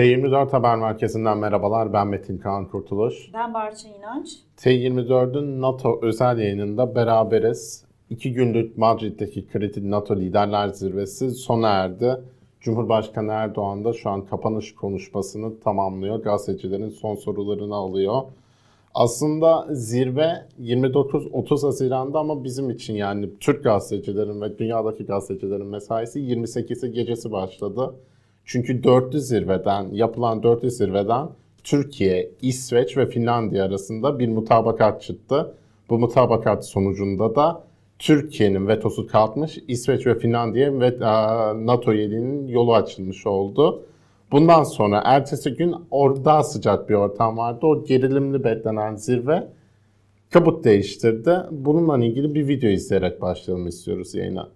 T24 Haber Merkezi'nden merhabalar. Ben Metin Kaan Kurtuluş. Ben Barça İnanç. T24'ün NATO özel yayınında beraberiz. İki günlük Madrid'deki kritik NATO Liderler Zirvesi sona erdi. Cumhurbaşkanı Erdoğan da şu an kapanış konuşmasını tamamlıyor. Gazetecilerin son sorularını alıyor. Aslında zirve 29-30 Haziran'da ama bizim için yani Türk gazetecilerin ve dünyadaki gazetecilerin mesaisi 28'i gecesi başladı. Çünkü dörtlü zirveden, yapılan dörtlü zirveden Türkiye, İsveç ve Finlandiya arasında bir mutabakat çıktı. Bu mutabakat sonucunda da Türkiye'nin vetosu kalkmış, İsveç ve Finlandiya ve NATO üyeliğinin yolu açılmış oldu. Bundan sonra ertesi gün orada sıcak bir ortam vardı. O gerilimli beklenen zirve kabut değiştirdi. Bununla ilgili bir video izleyerek başlayalım istiyoruz yayına.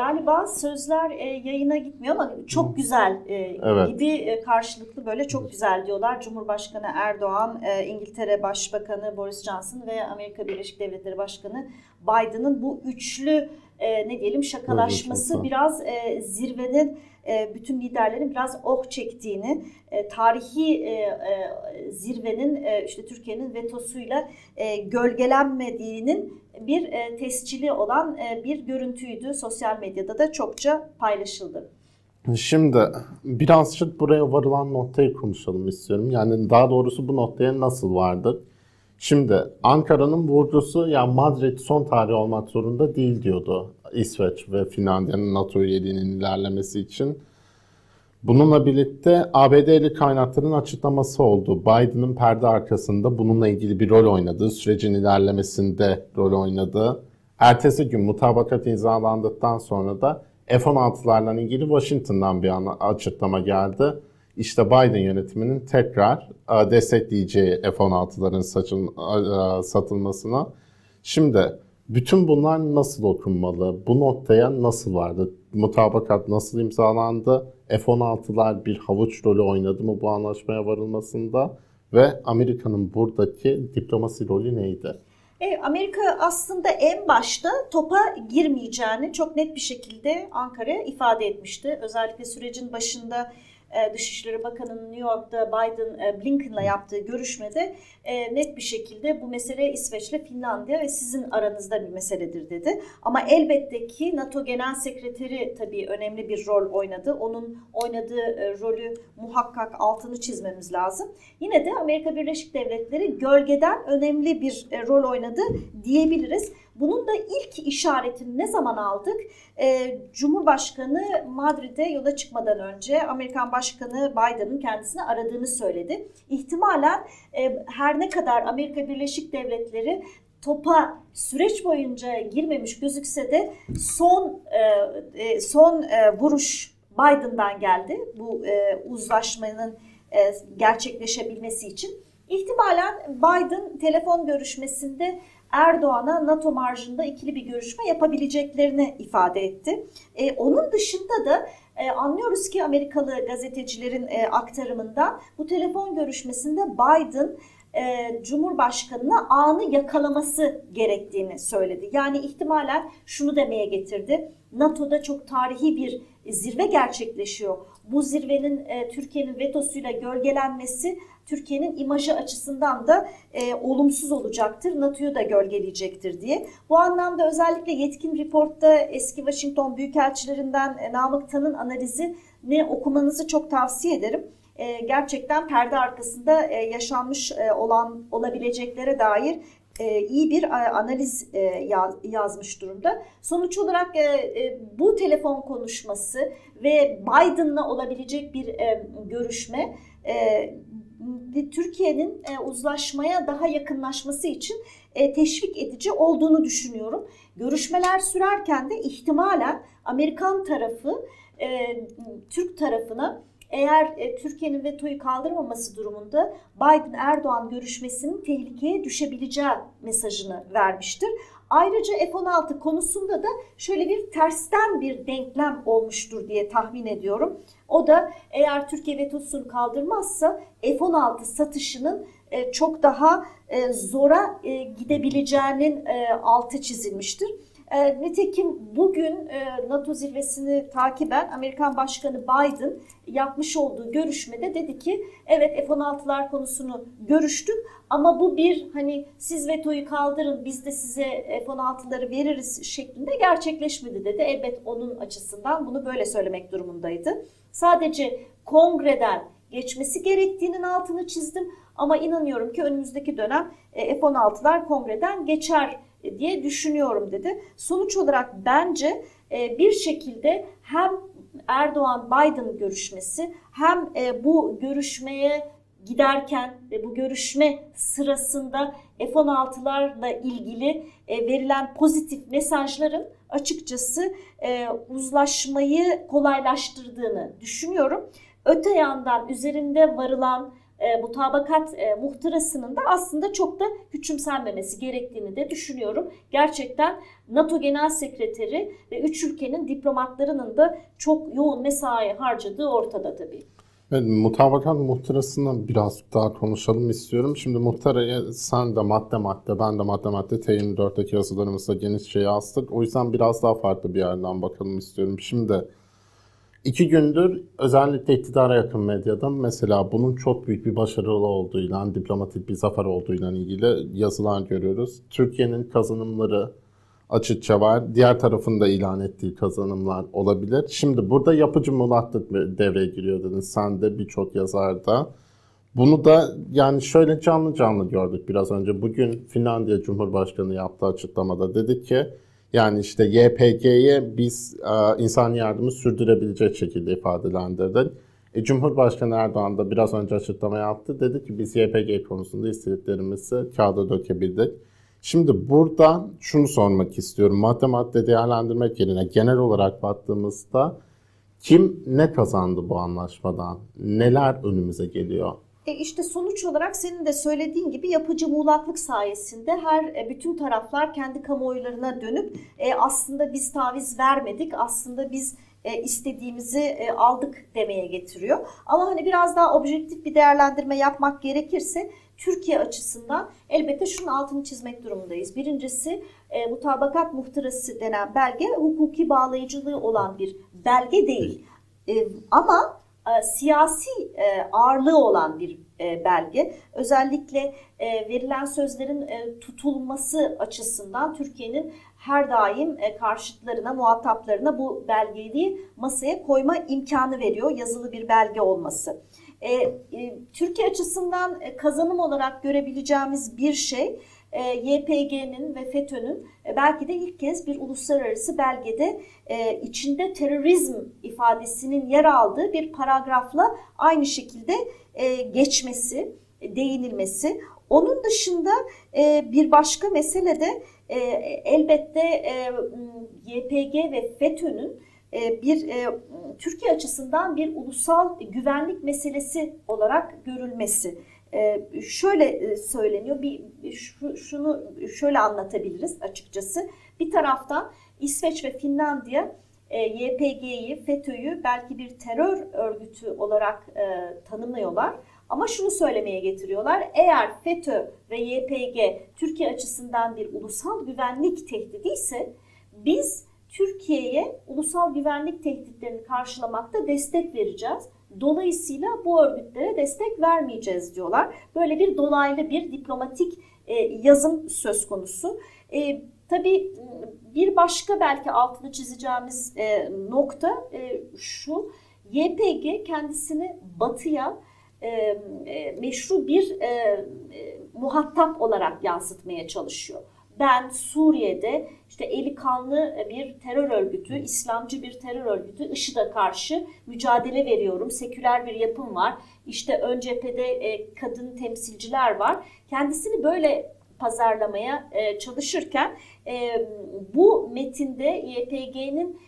Galiba sözler e, yayına gitmiyor ama çok güzel e, evet. gibi e, karşılıklı böyle çok güzel diyorlar. Cumhurbaşkanı Erdoğan, e, İngiltere Başbakanı Boris Johnson ve Amerika Birleşik Devletleri Başkanı Biden'ın bu üçlü e, ne diyelim şakalaşması biraz e, zirvenin bütün liderlerin biraz oh çektiğini, e, tarihi e, e, zirvenin e, işte Türkiye'nin vetosuyla e, gölgelenmediğinin bir e, tescili olan e, bir görüntüydü. Sosyal medyada da çokça paylaşıldı. Şimdi birazcık buraya varılan noktayı konuşalım istiyorum. Yani daha doğrusu bu noktaya nasıl vardık? Şimdi Ankara'nın vurgusu ya Madrid son tarih olmak zorunda değil diyordu İsveç ve Finlandiya'nın NATO üyeliğinin ilerlemesi için. Bununla birlikte ABD'li kaynakların açıklaması oldu. Biden'ın perde arkasında bununla ilgili bir rol oynadığı, sürecin ilerlemesinde rol oynadığı. Ertesi gün mutabakat imzalandıktan sonra da F-16'larla ilgili Washington'dan bir açıklama geldi. İşte Biden yönetiminin tekrar e, destekleyeceği F-16'ların e, satılmasına. Şimdi bütün bunlar nasıl okunmalı? Bu noktaya nasıl vardı? Mutabakat nasıl imzalandı? F-16'lar bir havuç rolü oynadı mı bu anlaşmaya varılmasında? Ve Amerika'nın buradaki diplomasi rolü neydi? E, Amerika aslında en başta topa girmeyeceğini çok net bir şekilde Ankara'ya ifade etmişti. Özellikle sürecin başında Dışişleri Bakanı'nın New York'ta Biden e, Blinken'la yaptığı görüşmede e, net bir şekilde bu mesele İsveç'le Finlandiya ve sizin aranızda bir meseledir dedi. Ama elbette ki NATO Genel Sekreteri tabii önemli bir rol oynadı. Onun oynadığı rolü muhakkak altını çizmemiz lazım. Yine de Amerika Birleşik Devletleri gölgeden önemli bir rol oynadı diyebiliriz. Bunun da ilk işaretini ne zaman aldık? Ee, Cumhurbaşkanı Madrid'e yola çıkmadan önce Amerikan Başkanı Biden'ın kendisini aradığını söyledi. İhtimalen e, her ne kadar Amerika Birleşik Devletleri topa süreç boyunca girmemiş gözükse de son e, e son e, vuruş Biden'dan geldi. Bu e, uzlaşmanın e, gerçekleşebilmesi için. İhtimalen Biden telefon görüşmesinde Erdoğan'a NATO marjında ikili bir görüşme yapabileceklerini ifade etti. E, onun dışında da e, anlıyoruz ki Amerikalı gazetecilerin e, aktarımından bu telefon görüşmesinde Biden e, Cumhurbaşkanı'na anı yakalaması gerektiğini söyledi. Yani ihtimalen şunu demeye getirdi. NATO'da çok tarihi bir zirve gerçekleşiyor. Bu zirvenin e, Türkiye'nin vetosuyla gölgelenmesi Türkiye'nin imajı açısından da e, olumsuz olacaktır. NATO'yu da gölgeleyecektir diye. Bu anlamda özellikle yetkin reportta eski Washington büyükelçilerinden e, Namık Tan'ın analizi ne okumanızı çok tavsiye ederim. E, gerçekten perde arkasında e, yaşanmış e, olan olabileceklere dair e, iyi bir e, analiz e, yaz, yazmış durumda. Sonuç olarak bu telefon konuşması ve Biden'la olabilecek bir görüşme Türkiye'nin e, uzlaşmaya daha yakınlaşması için e, teşvik edici olduğunu düşünüyorum. Görüşmeler sürerken de ihtimalen Amerikan tarafı e, Türk tarafına eğer e, Türkiye'nin vetoyu kaldırmaması durumunda Biden-Erdoğan görüşmesinin tehlikeye düşebileceği mesajını vermiştir. Ayrıca F-16 konusunda da şöyle bir tersten bir denklem olmuştur diye tahmin ediyorum. O da eğer Türkiye vetosunu kaldırmazsa F-16 satışının e, çok daha e, zora gidebileceğinin altı çizilmiştir. E, nitekim bugün e, NATO zirvesini takiben Amerikan Başkanı Biden yapmış olduğu görüşmede dedi ki evet F-16'lar konusunu görüştük ama bu bir hani siz vetoyu kaldırın biz de size F-16'ları veririz şeklinde gerçekleşmedi dedi. Elbet onun açısından bunu böyle söylemek durumundaydı. Sadece kongreden geçmesi gerektiğinin altını çizdim ama inanıyorum ki önümüzdeki dönem e, F-16'lar kongreden geçer diye düşünüyorum dedi. Sonuç olarak bence e, bir şekilde hem Erdoğan-Biden görüşmesi hem e, bu görüşmeye giderken ve bu görüşme sırasında F-16'larla ilgili verilen pozitif mesajların açıkçası uzlaşmayı kolaylaştırdığını düşünüyorum. Öte yandan üzerinde varılan e, mutabakat e, muhtırasının da aslında çok da küçümsenmemesi gerektiğini de düşünüyorum. Gerçekten NATO Genel Sekreteri ve üç ülkenin diplomatlarının da çok yoğun mesai harcadığı ortada tabii. Evet, mutabakat muhtırasını biraz daha konuşalım istiyorum. Şimdi muhtırayı sen de madde madde, ben de madde madde T24'teki yazılarımızda genişçe yazdık. O yüzden biraz daha farklı bir yerden bakalım istiyorum. Şimdi İki gündür özellikle iktidara yakın medyada mesela bunun çok büyük bir başarılı olduğuyla, diplomatik bir zafer olduğuyla ilgili yazılar görüyoruz. Türkiye'nin kazanımları açıkça var. Diğer tarafında ilan ettiği kazanımlar olabilir. Şimdi burada yapıcı mulatlık devreye giriyor dedin. Sen de birçok yazarda. Bunu da yani şöyle canlı canlı gördük biraz önce. Bugün Finlandiya Cumhurbaşkanı yaptığı açıklamada dedi ki yani işte YPG'ye biz e, insan yardımı sürdürebilecek şekilde ifadelendirdik. E, Cumhurbaşkanı Erdoğan da biraz önce açıklama yaptı. Dedi ki biz YPG konusunda istediklerimizi kağıda dökebildik. Şimdi burada şunu sormak istiyorum. Madde madde değerlendirmek yerine genel olarak baktığımızda kim ne kazandı bu anlaşmadan? Neler önümüze geliyor? E işte sonuç olarak senin de söylediğin gibi yapıcı muğlaklık sayesinde her e, bütün taraflar kendi kamuoylarına dönüp e, aslında biz taviz vermedik, aslında biz e, istediğimizi e, aldık demeye getiriyor. Ama hani biraz daha objektif bir değerlendirme yapmak gerekirse Türkiye açısından elbette şunun altını çizmek durumundayız. Birincisi e, mutabakat muhtırası denen belge hukuki bağlayıcılığı olan bir belge değil. E, ama siyasi e, ağırlığı olan bir e, belge. Özellikle verilen sözlerin tutulması açısından Türkiye'nin her daim karşıtlarına, muhataplarına bu belgeyi masaya koyma imkanı veriyor yazılı bir belge olması. Türkiye açısından kazanım olarak görebileceğimiz bir şey e, YPG'nin ve FETÖ'nün e, belki de ilk kez bir uluslararası belgede e, içinde terörizm ifadesinin yer aldığı bir paragrafla aynı şekilde geçmesi, değinilmesi. Onun dışında bir başka mesele de elbette YPG ve FETÖ'nün bir Türkiye açısından bir ulusal güvenlik meselesi olarak görülmesi. Ee, şöyle e, söyleniyor, bir şunu şöyle anlatabiliriz açıkçası. Bir taraftan İsveç ve Finlandiya e, YPG'yi, FETÖ'yü belki bir terör örgütü olarak e, tanımlıyorlar. Ama şunu söylemeye getiriyorlar. Eğer FETÖ ve YPG Türkiye açısından bir ulusal güvenlik tehdidi ise biz Türkiye'ye ulusal güvenlik tehditlerini karşılamakta destek vereceğiz. Dolayısıyla bu örgütlere destek vermeyeceğiz diyorlar. Böyle bir dolaylı bir diplomatik e, yazım söz konusu. E, tabii bir başka belki altını çizeceğimiz e, nokta e, şu. YPG kendisini batıya e, e, meşru bir e, e, muhatap olarak yansıtmaya çalışıyor ben Suriye'de işte eli kanlı bir terör örgütü, İslamcı bir terör örgütü IŞİD'e karşı mücadele veriyorum. Seküler bir yapım var. İşte ön cephede e, kadın temsilciler var. Kendisini böyle pazarlamaya e, çalışırken e, bu metinde YPG'nin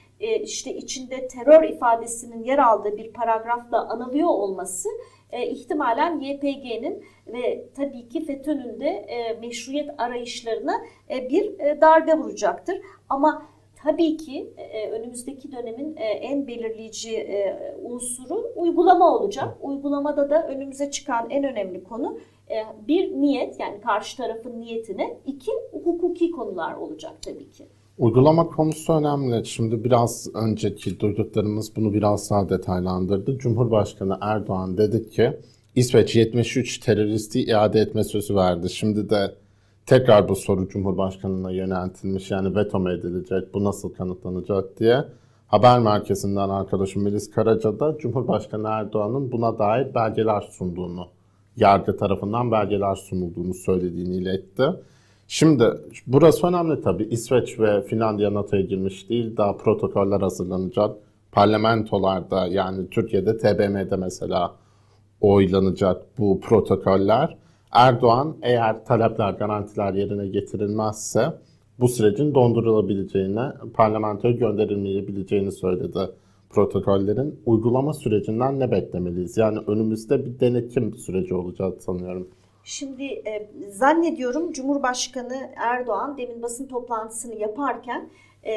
işte içinde terör ifadesinin yer aldığı bir paragrafla anılıyor olması e, ihtimalen YPG'nin ve tabii ki FETÖ'nün de e, meşruiyet arayışlarına e, bir e, darbe vuracaktır. Ama tabii ki e, önümüzdeki dönemin e, en belirleyici e, unsuru uygulama olacak. Uygulamada da önümüze çıkan en önemli konu e, bir niyet yani karşı tarafın niyetine, iki hukuki konular olacak tabii ki. Uygulama konusu önemli. Şimdi biraz önceki duyduklarımız bunu biraz daha detaylandırdı. Cumhurbaşkanı Erdoğan dedi ki İsveç 73 teröristi iade etme sözü verdi. Şimdi de tekrar bu soru Cumhurbaşkanı'na yöneltilmiş. Yani veto mu edilecek, bu nasıl kanıtlanacak diye. Haber merkezinden arkadaşım Melis Karaca da Cumhurbaşkanı Erdoğan'ın buna dair belgeler sunduğunu, yargı tarafından belgeler sunulduğunu söylediğini iletti. Şimdi burası önemli tabii. İsveç ve Finlandiya NATO'ya girmiş değil. Daha protokoller hazırlanacak. Parlamentolarda yani Türkiye'de TBMM'de mesela oylanacak bu protokoller. Erdoğan eğer talepler, garantiler yerine getirilmezse bu sürecin dondurulabileceğini, parlamentoya gönderilmeyebileceğini söyledi protokollerin. Uygulama sürecinden ne beklemeliyiz? Yani önümüzde bir denetim süreci olacak sanıyorum. Şimdi e, zannediyorum Cumhurbaşkanı Erdoğan demin basın toplantısını yaparken e,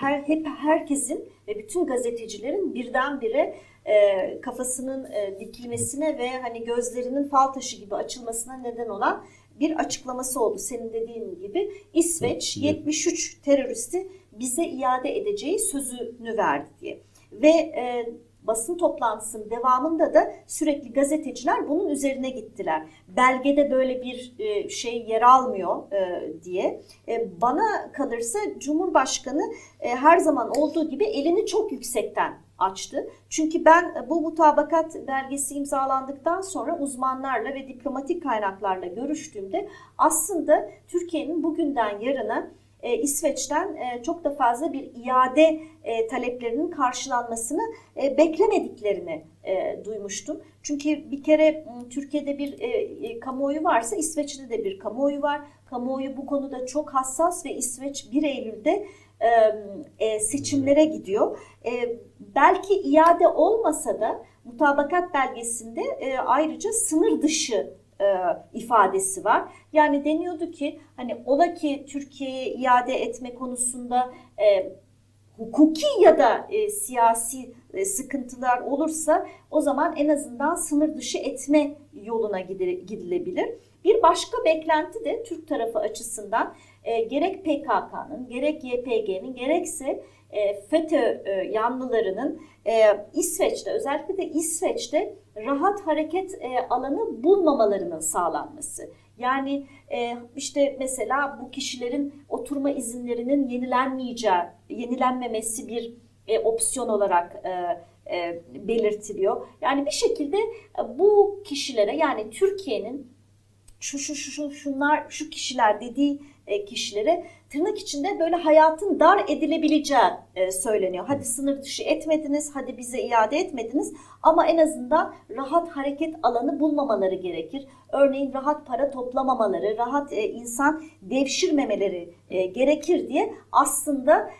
her hep herkesin ve bütün gazetecilerin birdenbire e, kafasının e, dikilmesine ve hani gözlerinin fal taşı gibi açılmasına neden olan bir açıklaması oldu. Senin dediğin gibi İsveç 73 teröristi bize iade edeceği sözünü verdi diye. Ve e, basın toplantısının devamında da sürekli gazeteciler bunun üzerine gittiler. Belgede böyle bir e, şey yer almıyor e, diye. E, bana kalırsa Cumhurbaşkanı her zaman olduğu gibi elini çok yüksekten açtı. Çünkü ben bu mutabakat belgesi imzalandıktan sonra uzmanlarla ve diplomatik kaynaklarla görüştüğümde aslında Türkiye'nin bugünden yarına e, İsveç'ten e, çok da fazla bir iade e, taleplerinin karşılanmasını e, beklemediklerini e, duymuştum. Çünkü bir kere Türkiye'de bir e, e, kamuoyu varsa İsveç'te de bir kamuoyu var. Kamuoyu bu konuda çok hassas ve İsveç 1 Eylül'de e, seçimlere gidiyor. E, belki iade olmasa da mutabakat belgesinde e, ayrıca sınır dışı e, ifadesi var. Yani deniyordu ki hani ola ki Türkiye'ye iade etme konusunda e, hukuki ya da e, siyasi e, sıkıntılar olursa o zaman en azından sınır dışı etme yoluna gidilebilir. Bir başka beklenti de Türk tarafı açısından e, gerek PKK'nın gerek YPG'nin gerekse e, FETÖ e, yanlılarının e, İsveç'te özellikle de İsveç'te rahat hareket e, alanı bulmamalarının sağlanması. Yani işte mesela bu kişilerin oturma izinlerinin yenilenmeyeceği, yenilenmemesi bir opsiyon olarak belirtiliyor. Yani bir şekilde bu kişilere yani Türkiye'nin şu şu şu şu şunlar şu kişiler dediği kişilere tırnak içinde böyle hayatın dar edilebileceği e, söyleniyor. Hadi sınır dışı etmediniz, hadi bize iade etmediniz ama en azından rahat hareket alanı bulmamaları gerekir. Örneğin rahat para toplamamaları, rahat e, insan devşirmemeleri gerekir diye aslında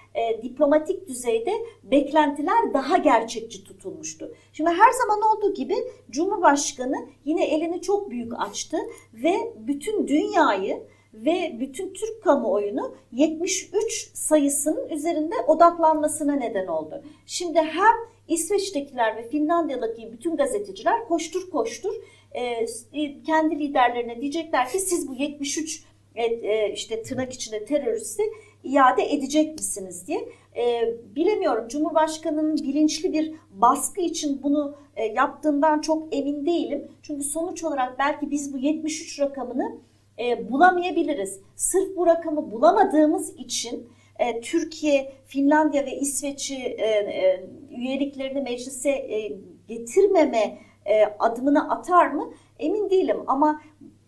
diplomatik düzeyde beklentiler daha gerçekçi tutulmuştu. Şimdi her zaman olduğu gibi Cumhurbaşkanı yine elini çok büyük açtı ve bütün dünyayı ve bütün Türk kamuoyunu 73 sayısının üzerinde odaklanmasına neden oldu. Şimdi hem İsveç'tekiler ve Finlandiya'daki bütün gazeteciler koştur koştur e, kendi liderlerine diyecekler ki siz bu 73 e, e, işte tırnak içinde teröristi iade edecek misiniz diye. E, bilemiyorum Cumhurbaşkanı'nın bilinçli bir baskı için bunu e, yaptığından çok emin değilim. Çünkü sonuç olarak belki biz bu 73 rakamını e, bulamayabiliriz. Sırf bu rakamı bulamadığımız için e, Türkiye, Finlandiya ve İsveç'i e, e, üyeliklerini meclise e, getirmeme e, adımını atar mı emin değilim ama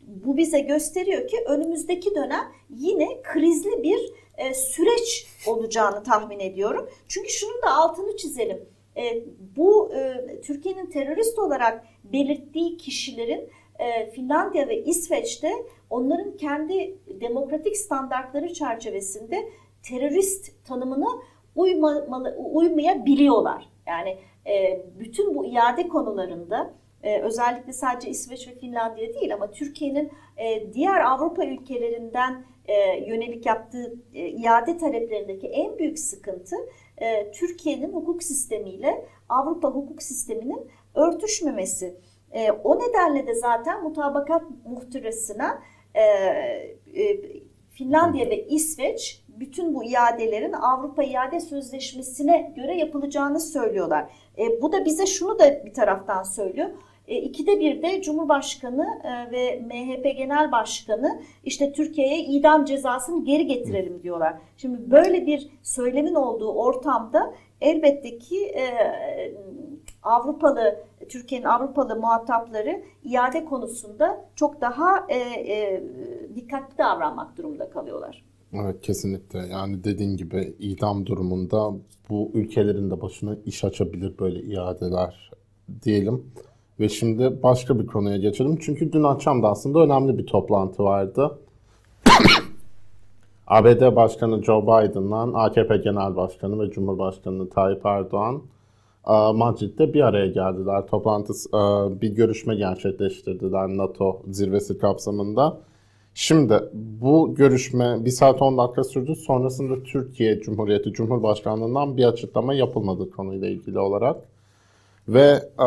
bu bize gösteriyor ki önümüzdeki dönem yine krizli bir e, süreç olacağını tahmin ediyorum. Çünkü şunun da altını çizelim. E, bu e, Türkiye'nin terörist olarak belirttiği kişilerin e, Finlandiya ve İsveç'te onların kendi demokratik standartları çerçevesinde terörist tanımına uymamalı, uymayabiliyorlar. Yani e, bütün bu iade konularında e, özellikle sadece İsveç ve Finlandiya değil ama Türkiye'nin e, diğer Avrupa ülkelerinden e, yönelik yaptığı e, iade taleplerindeki en büyük sıkıntı e, Türkiye'nin hukuk sistemiyle Avrupa hukuk sisteminin örtüşmemesi. E, o nedenle de zaten mutabakat muhtırasına e, e, Finlandiya ve İsveç bütün bu iadelerin Avrupa İade Sözleşmesi'ne göre yapılacağını söylüyorlar. E, bu da bize şunu da bir taraftan söylüyor. E, ikide bir de Cumhurbaşkanı e, ve MHP Genel Başkanı işte Türkiye'ye idam cezasını geri getirelim diyorlar. Şimdi böyle bir söylemin olduğu ortamda elbette ki e, Avrupalı Türkiye'nin Avrupalı muhatapları iade konusunda çok daha e, e, dikkatli davranmak durumunda kalıyorlar. Evet kesinlikle. Yani dediğin gibi idam durumunda bu ülkelerin de başına iş açabilir böyle iadeler diyelim. Ve şimdi başka bir konuya geçelim. Çünkü dün akşam da aslında önemli bir toplantı vardı. ABD Başkanı Joe Biden'la AKP Genel Başkanı ve Cumhurbaşkanı Tayyip Erdoğan e, Madrid'de bir araya geldiler. Toplantı e, bir görüşme gerçekleştirdiler NATO zirvesi kapsamında. Şimdi bu görüşme bir saat 10 dakika sürdü. Sonrasında Türkiye Cumhuriyeti Cumhurbaşkanlığından bir açıklama yapılmadı konuyla ilgili olarak. Ve e,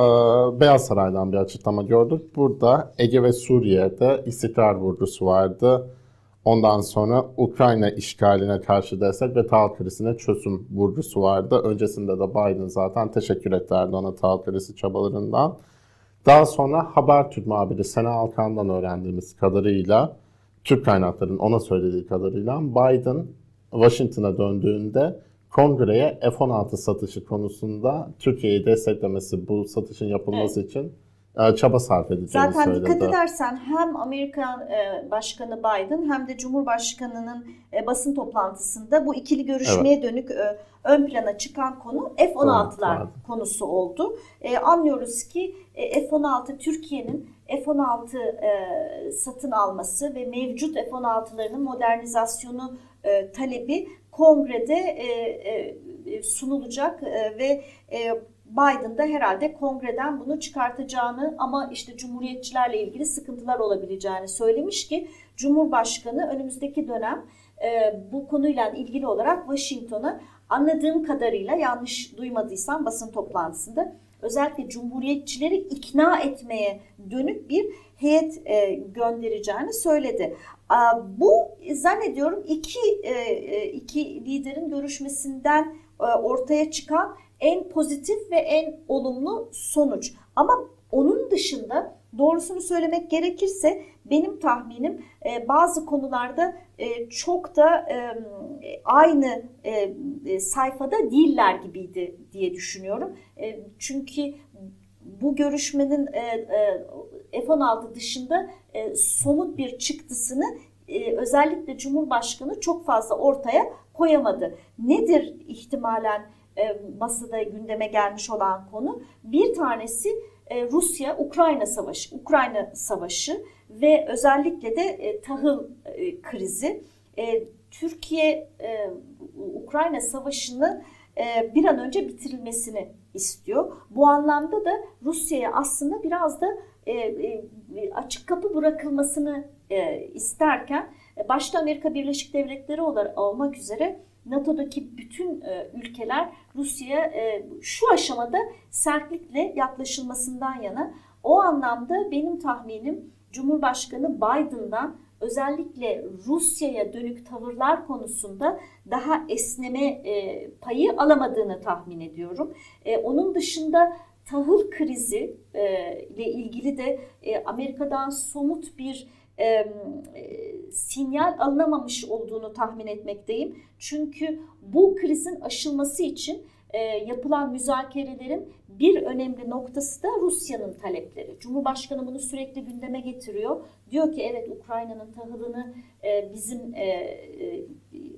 Beyaz Saray'dan bir açıklama gördük. Burada Ege ve Suriye'de istikrar vurgusu vardı. Ondan sonra Ukrayna işgaline karşı destek ve tahıl krizine çözüm vurgusu vardı. Öncesinde de Biden zaten teşekkür etti Erdoğan'a tahıl krizi çabalarından. Daha sonra Habertürk muhabiri Sena Alkan'dan öğrendiğimiz kadarıyla, Türk kaynaklarının ona söylediği kadarıyla Biden Washington'a döndüğünde kongreye F-16 satışı konusunda Türkiye'yi desteklemesi, bu satışın yapılması evet. için e, çaba sarf edeceğini Zaten söyledi. Zaten dikkat edersen hem Amerikan e, Başkanı Biden hem de Cumhurbaşkanı'nın e, basın toplantısında bu ikili görüşmeye evet. dönük ön plana çıkan konu F-16'lar evet, konusu oldu. Anlıyoruz ki F-16 Türkiye'nin F-16 satın alması ve mevcut F-16'larının modernizasyonu talebi kongrede sunulacak ve Biden da herhalde kongreden bunu çıkartacağını ama işte cumhuriyetçilerle ilgili sıkıntılar olabileceğini söylemiş ki Cumhurbaşkanı önümüzdeki dönem e, bu konuyla ilgili olarak Washington'a anladığım kadarıyla yanlış duymadıysam basın toplantısında özellikle cumhuriyetçileri ikna etmeye dönük bir heyet e, göndereceğini söyledi. Bu zannediyorum iki e, e iki liderin görüşmesinden e, ortaya çıkan en pozitif ve en olumlu sonuç. Ama onun dışında doğrusunu söylemek gerekirse benim tahminim e, bazı konularda e, çok da e, aynı e, e sayfada değiller gibiydi diye düşünüyorum. E, çünkü bu görüşmenin e, e, F-16 dışında e, somut bir çıktısını e, özellikle Cumhurbaşkanı çok fazla ortaya koyamadı. Nedir ihtimalen e, masada gündeme gelmiş olan konu. Bir tanesi e, Rusya-Ukrayna savaşı, Ukrayna savaşı ve özellikle de e, tahıl e, krizi. E, Türkiye e, Ukrayna savaşını e, bir an önce bitirilmesini istiyor. Bu anlamda da Rusya'ya aslında biraz da açık kapı bırakılmasını e, isterken e, başta Amerika Birleşik Devletleri olmak üzere NATO'daki bütün e, ülkeler Rusya'ya e, şu aşamada sertlikle yaklaşılmasından yana. O anlamda benim tahminim Cumhurbaşkanı Biden'dan özellikle Rusya'ya dönük tavırlar konusunda daha esneme e, payı alamadığını tahmin ediyorum. E, onun dışında tahıl krizi e, ile ilgili de e, Amerika'dan somut bir e, sinyal alınamamış olduğunu tahmin etmekteyim. Çünkü bu krizin aşılması için e, yapılan müzakerelerin bir önemli noktası da Rusya'nın talepleri. Cumhurbaşkanı bunu sürekli gündeme getiriyor. Diyor ki evet Ukrayna'nın tahılını e, bizim e, e,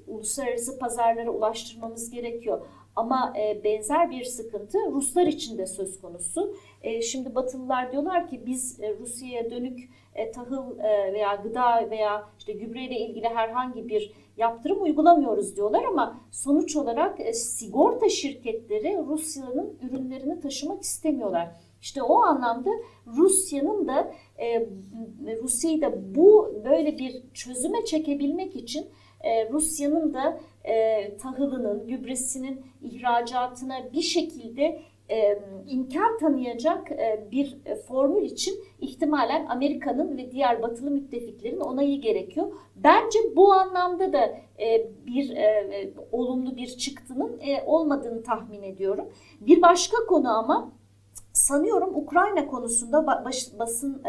uluslararası pazarlara ulaştırmamız gerekiyor. Ama e, benzer bir sıkıntı Ruslar için de söz konusu. E, şimdi Batılılar diyorlar ki biz e, Rusya'ya dönük e, tahıl e, veya gıda veya işte gübreyle ilgili herhangi bir yaptırım uygulamıyoruz diyorlar ama sonuç olarak e, sigorta şirketleri Rusya'nın ürünlerini taşımak istemiyorlar. İşte o anlamda Rusya'nın da e, Rusya'yı da bu böyle bir çözüme çekebilmek için e, Rusya'nın da e, tahılının, gübresinin ihracatına bir şekilde e, imkan tanıyacak e, bir e, formül için ihtimalen Amerika'nın ve diğer batılı müttefiklerin onayı gerekiyor. Bence bu anlamda da e, bir e, e olumlu bir çıktının e, olmadığını tahmin ediyorum. Bir başka konu ama sanıyorum Ukrayna konusunda baş, basın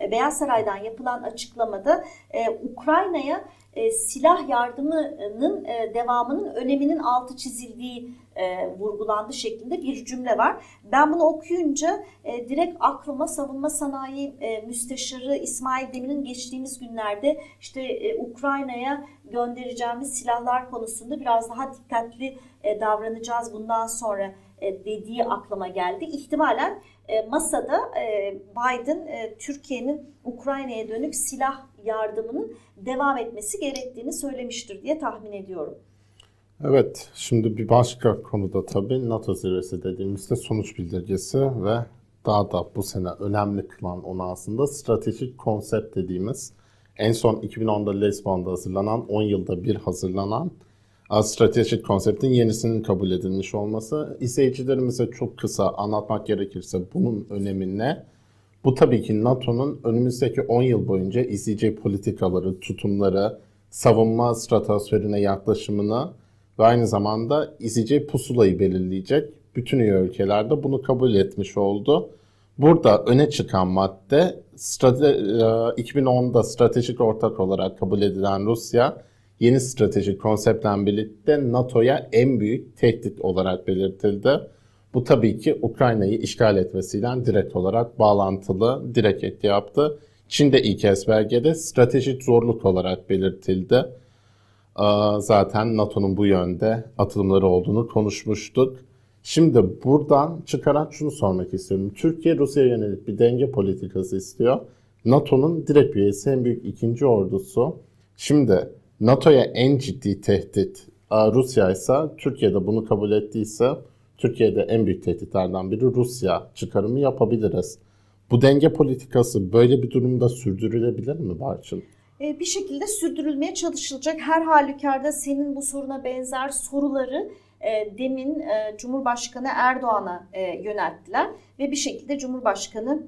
e, Beyaz Saray'dan yapılan açıklamada e, Ukrayna'ya e, silah yardımının e, devamının öneminin altı çizildiği e, vurgulandı şeklinde bir cümle var. Ben bunu okuyunca e, direkt aklıma savunma sanayi e, müsteşarı İsmail Demir'in geçtiğimiz günlerde işte e, Ukrayna'ya göndereceğimiz silahlar konusunda biraz daha dikkatli e, davranacağız bundan sonra e, dediği aklıma geldi. İhtimalen e, masada e, Biden e, Türkiye'nin Ukrayna'ya dönük silah yardımının devam etmesi gerektiğini söylemiştir diye tahmin ediyorum. Evet, şimdi bir başka konuda tabii NATO zirvesi dediğimizde sonuç bildirgesi ve daha da bu sene önemli kılan onu aslında stratejik konsept dediğimiz en son 2010'da Lisbon'da hazırlanan, 10 yılda bir hazırlanan stratejik konseptin yenisinin kabul edilmiş olması. İzleyicilerimize çok kısa anlatmak gerekirse bunun önemi ne? Bu tabii ki NATO'nun önümüzdeki 10 yıl boyunca izleyeceği politikaları, tutumları, savunma stratosferine yaklaşımını ve aynı zamanda izleyeceği pusulayı belirleyecek. Bütün üye ülkelerde bunu kabul etmiş oldu. Burada öne çıkan madde 2010'da e, stratejik ortak olarak kabul edilen Rusya yeni stratejik konseptle birlikte NATO'ya en büyük tehdit olarak belirtildi. Bu tabii ki Ukrayna'yı işgal etmesiyle direkt olarak bağlantılı, direkt etki yaptı. Çin'de ilk kez belgede stratejik zorluk olarak belirtildi. Zaten NATO'nun bu yönde atılımları olduğunu konuşmuştuk. Şimdi buradan çıkarak şunu sormak istiyorum. Türkiye Rusya'ya yönelik bir denge politikası istiyor. NATO'nun direkt üyesi en büyük ikinci ordusu. Şimdi NATO'ya en ciddi tehdit Rusya ise Türkiye'de bunu kabul ettiyse Türkiye'de en büyük tehditlerden biri Rusya çıkarımı yapabiliriz. Bu denge politikası böyle bir durumda sürdürülebilir mi Barçın? E, bir şekilde sürdürülmeye çalışılacak. Her halükarda senin bu soruna benzer soruları e, demin e, Cumhurbaşkanı Erdoğan'a yönelttiler ve bir şekilde Cumhurbaşkanı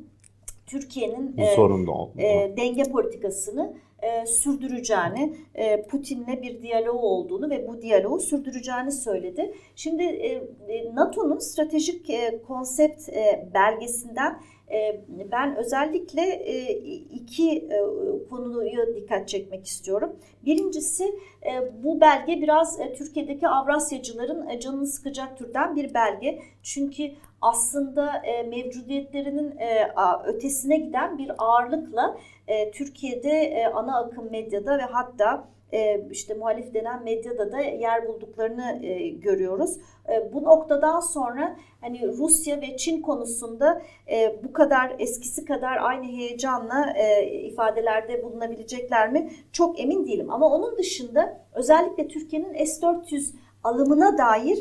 Türkiye'nin denge politikasını e, sürdüreceğini, e, Putin'le bir diyalog olduğunu ve bu diyaloğu sürdüreceğini söyledi. Şimdi e, e NATO'nun stratejik e, konsept e, belgesinden e, ben özellikle e, iki e, konuyu dikkat çekmek istiyorum. Birincisi e, bu belge biraz Türkiye'deki Avrasyacıların canını sıkacak türden bir belge. Çünkü aslında mevcudiyetlerinin ötesine giden bir ağırlıkla Türkiye'de ana akım medyada ve hatta e, işte muhalif denen medyada da yer bulduklarını e, görüyoruz. E, bu noktadan sonra hani Rusya ve Çin konusunda e, bu kadar eskisi kadar aynı heyecanla ifadelerde bulunabilecekler mi çok emin değilim. Ama onun dışında özellikle Türkiye'nin S-400 alımına dair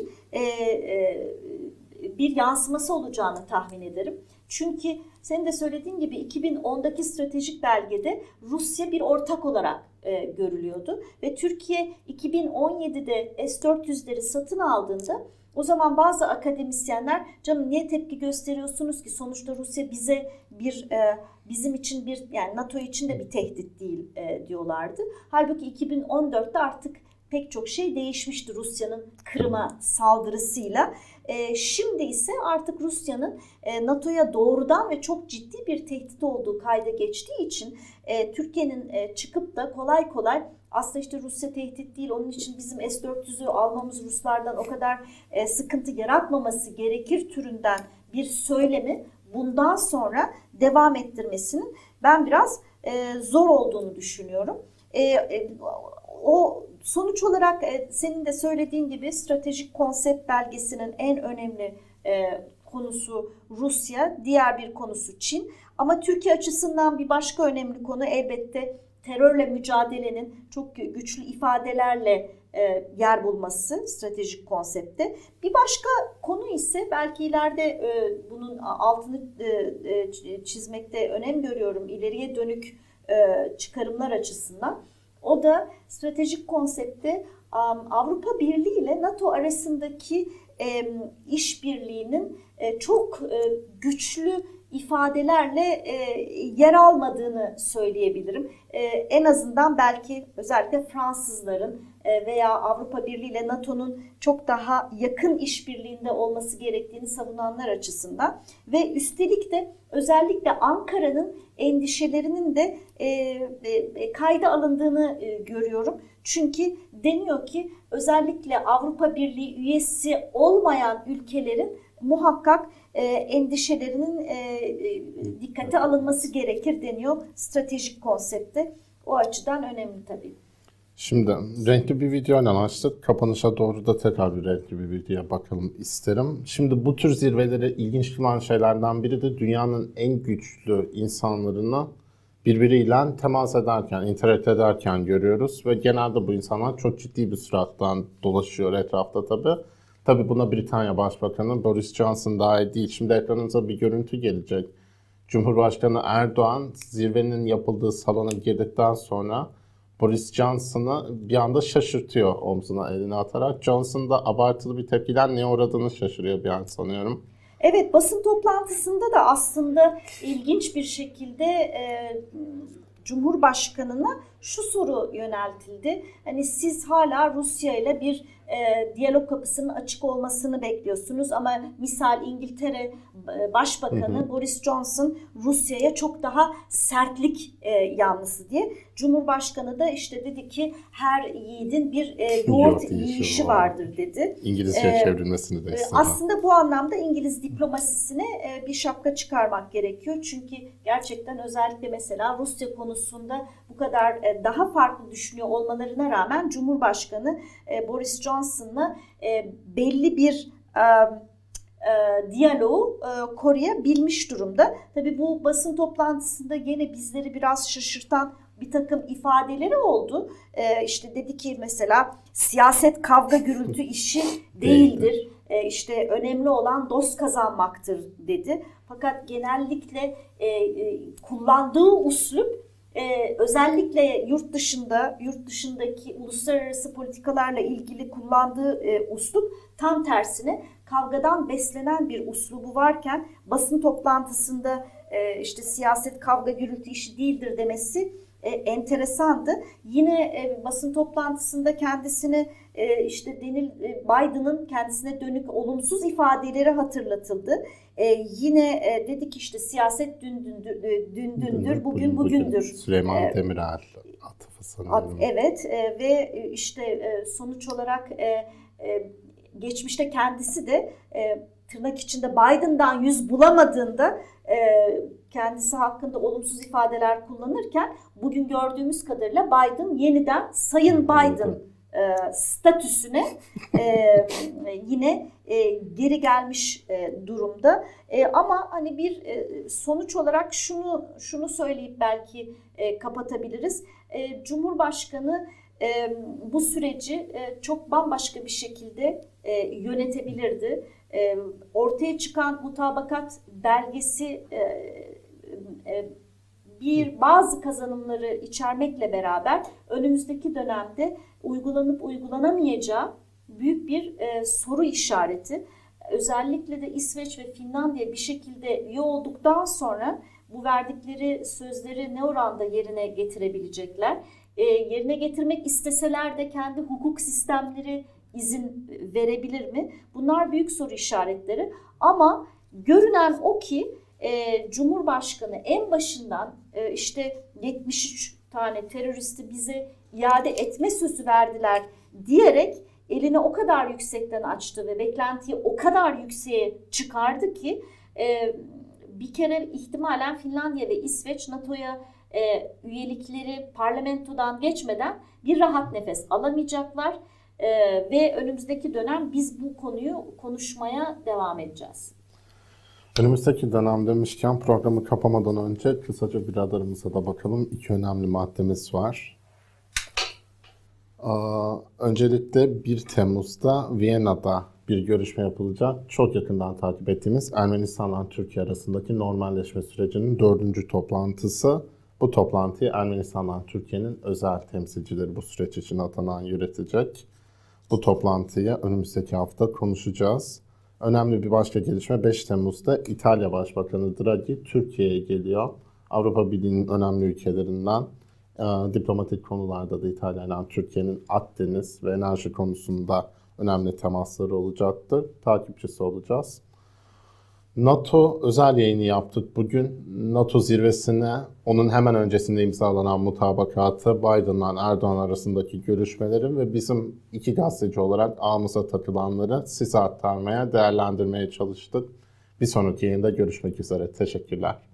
bir yansıması olacağını tahmin ederim. Çünkü senin de söylediğin gibi 2010'daki stratejik belgede Rusya bir ortak olarak e, görülüyordu. Ve Türkiye 2017'de S-400'leri satın aldığında o zaman bazı akademisyenler canım niye tepki gösteriyorsunuz ki sonuçta Rusya bize bir e, bizim için bir yani NATO için de bir tehdit değil e, diyorlardı. Halbuki 2014'te artık pek çok şey değişmişti Rusya'nın Kırım'a saldırısıyla. E, şimdi ise artık Rusya'nın e, NATO'ya doğrudan ve çok ciddi bir tehdit olduğu kayda geçtiği için e, Türkiye'nin çıkıp da kolay kolay aslında işte Rusya tehdit değil onun için bizim S-400'ü almamız Ruslardan o kadar sıkıntı yaratmaması gerekir türünden bir söylemi bundan sonra devam ettirmesinin ben biraz zor olduğunu düşünüyorum. O sonuç olarak e, senin de söylediğin gibi stratejik konsept belgesinin en önemli e, konusu Rusya, diğer bir konusu Çin. Ama Türkiye açısından bir başka önemli konu elbette terörle mücadelenin çok güçlü ifadelerle e, yer bulması stratejik konsepte. Bir başka konu ise belki ileride bunun altını çizmekte önem görüyorum ileriye dönük çıkarımlar açısından. O da stratejik konsepte Avrupa Birliği ile NATO arasındaki işbirliğinin e, çok e, güçlü ifadelerle e, yer almadığını söyleyebilirim. En azından belki özellikle Fransızların veya Avrupa Birliği ile NATO'nun çok daha yakın işbirliğinde olması gerektiğini savunanlar açısından ve üstelik de özellikle Ankara'nın endişelerinin de e, e, kayda alındığını e, görüyorum. Çünkü deniyor ki özellikle Avrupa Birliği üyesi olmayan ülkelerin muhakkak e, endişelerinin e, e, dikkate alınması gerekir deniyor stratejik konsepte. O açıdan önemli tabii. Şimdi renkli bir video açtık. Kapanışa doğru da tekrar bir renkli bir videoya bakalım isterim. Şimdi bu tür zirveleri ilginç kılan şeylerden biri de dünyanın en güçlü insanlarını birbiriyle temas ederken, interakte ederken görüyoruz. Ve genelde bu insanlar çok ciddi bir sürattan dolaşıyor etrafta tabii. Tabii buna Britanya Başbakanı Boris Johnson dahil değil. Şimdi ekranınıza bir görüntü gelecek. Cumhurbaşkanı Erdoğan zirvenin yapıldığı salona girdikten sonra Boris Johnson'ı bir anda şaşırtıyor omzuna elini atarak. Johnson da abartılı bir tepkiden ne uğradığını şaşırıyor bir an sanıyorum. Evet basın toplantısında da aslında ilginç bir şekilde e, Cumhurbaşkanı'na şu soru yöneltildi. Hani siz hala Rusya ile bir e, diyalog kapısının açık olmasını bekliyorsunuz ama misal İngiltere e, Başbakanı hı hı. Boris Johnson Rusya'ya çok daha sertlik e, yanlısı diye. Cumhurbaşkanı da işte dedi ki her yiğidin bir e, yoğurt yiyişi vardır dedi. İngilizce ee, çevrilmesini de e, istedim. Aslında bu anlamda İngiliz diplomasisine e, bir şapka çıkarmak gerekiyor. Çünkü gerçekten özellikle mesela Rusya konusunda bu kadar e, daha farklı düşünüyor olmalarına rağmen Cumhurbaşkanı e, Boris Johnson'la e, belli bir diyaloğu koruyabilmiş durumda. Tabii bu basın toplantısında yine bizleri biraz şaşırtan bir takım ifadeleri oldu. İşte dedi ki mesela siyaset kavga gürültü işi değildir. İşte önemli olan dost kazanmaktır dedi. Fakat genellikle kullandığı uslup ee, özellikle yurt dışında, yurt dışındaki uluslararası politikalarla ilgili kullandığı e, uslup tam tersine kavgadan beslenen bir uslubu varken basın toplantısında e, işte siyaset kavga gürültü işi değildir demesi e, enteresandı. Yine e, basın toplantısında kendisini e, işte denil e, Biden'ın kendisine dönük olumsuz ifadeleri hatırlatıldı. E, yine e, dedi ki işte siyaset dün dündür, e, dün dündür bugün bugündür. Süleyman e, Demirel atıfı sanırım. At, evet e, ve işte e, sonuç olarak e, e, geçmişte kendisi de e, tırnak içinde Biden'dan yüz bulamadığında e, kendisi hakkında olumsuz ifadeler kullanırken bugün gördüğümüz kadarıyla Biden yeniden Sayın Biden e, statüsüne e, yine e, geri gelmiş e, durumda. E, ama hani bir e, sonuç olarak şunu şunu söyleyip belki e, kapatabiliriz. E, Cumhurbaşkanı e, bu süreci e, çok bambaşka bir şekilde e, yönetebilirdi. E, ortaya çıkan mutabakat belgesi e, e, bir bazı kazanımları içermekle beraber önümüzdeki dönemde uygulanıp uygulanamayacağı büyük bir e, soru işareti. Özellikle de İsveç ve Finlandiya bir şekilde üye olduktan sonra bu verdikleri sözleri ne oranda yerine getirebilecekler? E, yerine getirmek isteseler de kendi hukuk sistemleri izin verebilir mi? Bunlar büyük soru işaretleri. Ama görünen o ki e, Cumhurbaşkanı en başından e, işte 73 tane teröristi bize iade etme sözü verdiler diyerek elini o kadar yüksekten açtı ve beklentiyi o kadar yükseğe çıkardı ki e, bir kere ihtimalen Finlandiya ve İsveç NATO'ya e, üyelikleri parlamentodan geçmeden bir rahat nefes alamayacaklar e, ve önümüzdeki dönem biz bu konuyu konuşmaya devam edeceğiz. Önümüzdeki dönem demişken programı kapamadan önce kısaca biraderimize de bakalım. İki önemli maddemiz var. Öncelikle 1 Temmuz'da Viyana'da bir görüşme yapılacak. Çok yakından takip ettiğimiz Ermenistan'la Türkiye arasındaki normalleşme sürecinin dördüncü toplantısı. Bu toplantıyı Ermenistan'la Türkiye'nin özel temsilcileri bu süreç için atanan yürütecek. bu toplantıyı önümüzdeki hafta konuşacağız. Önemli bir başka gelişme 5 Temmuz'da İtalya Başbakanı Draghi Türkiye'ye geliyor. Avrupa Birliği'nin önemli ülkelerinden e, diplomatik konularda da İtalya ile Türkiye'nin Akdeniz ve enerji konusunda önemli temasları olacaktır. Takipçisi olacağız. NATO özel yayını yaptık bugün. NATO zirvesine onun hemen öncesinde imzalanan mutabakatı Biden'la Erdoğan arasındaki görüşmelerin ve bizim iki gazeteci olarak ağımıza takılanları size aktarmaya, değerlendirmeye çalıştık. Bir sonraki yayında görüşmek üzere. Teşekkürler.